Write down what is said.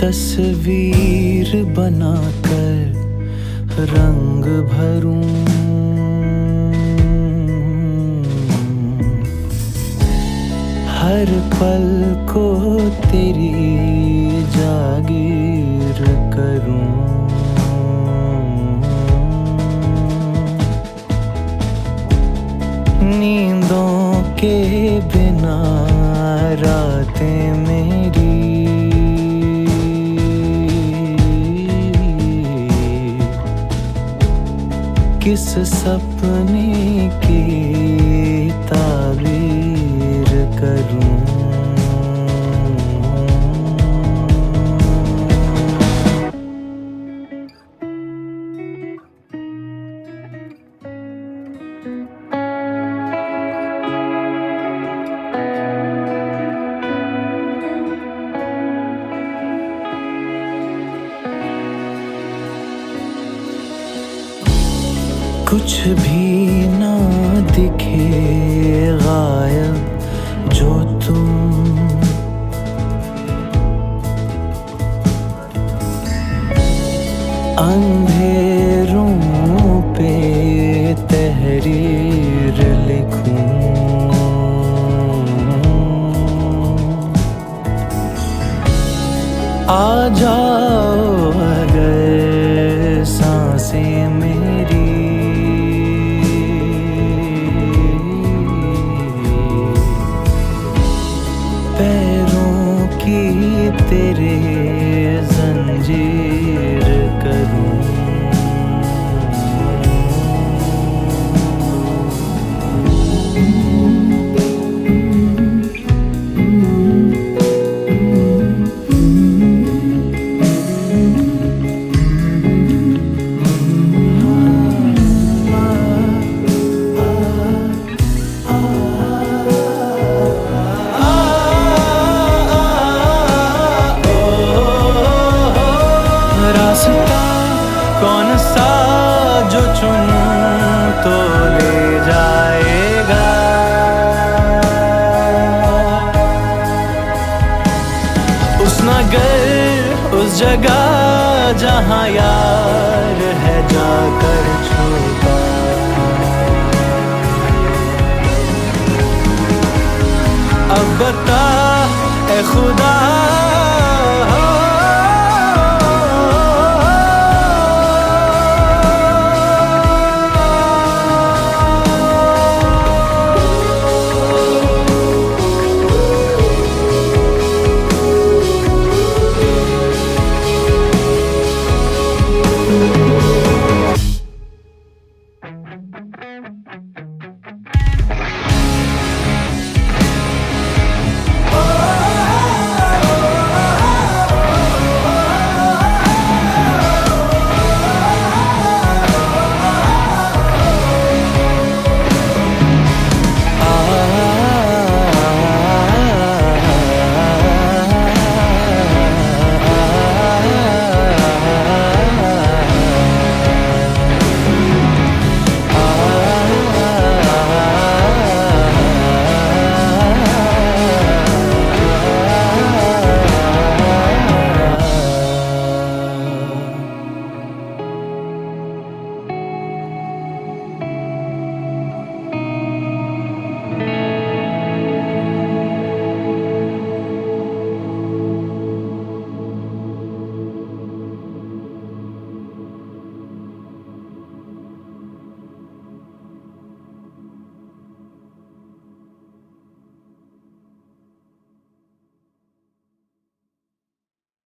तस्वीर बनाकर रंग भरूं। हर पल को तेरी जागीर करूँ। नींदों के बिना रातें मेरी किस सपने की कुछ भी ना दिखे गायब जो तुम। अंधेरों पे तहरीर लिखूं। आ जाओ जहाँ यार है जाकर छोटा अब बता ए खुदा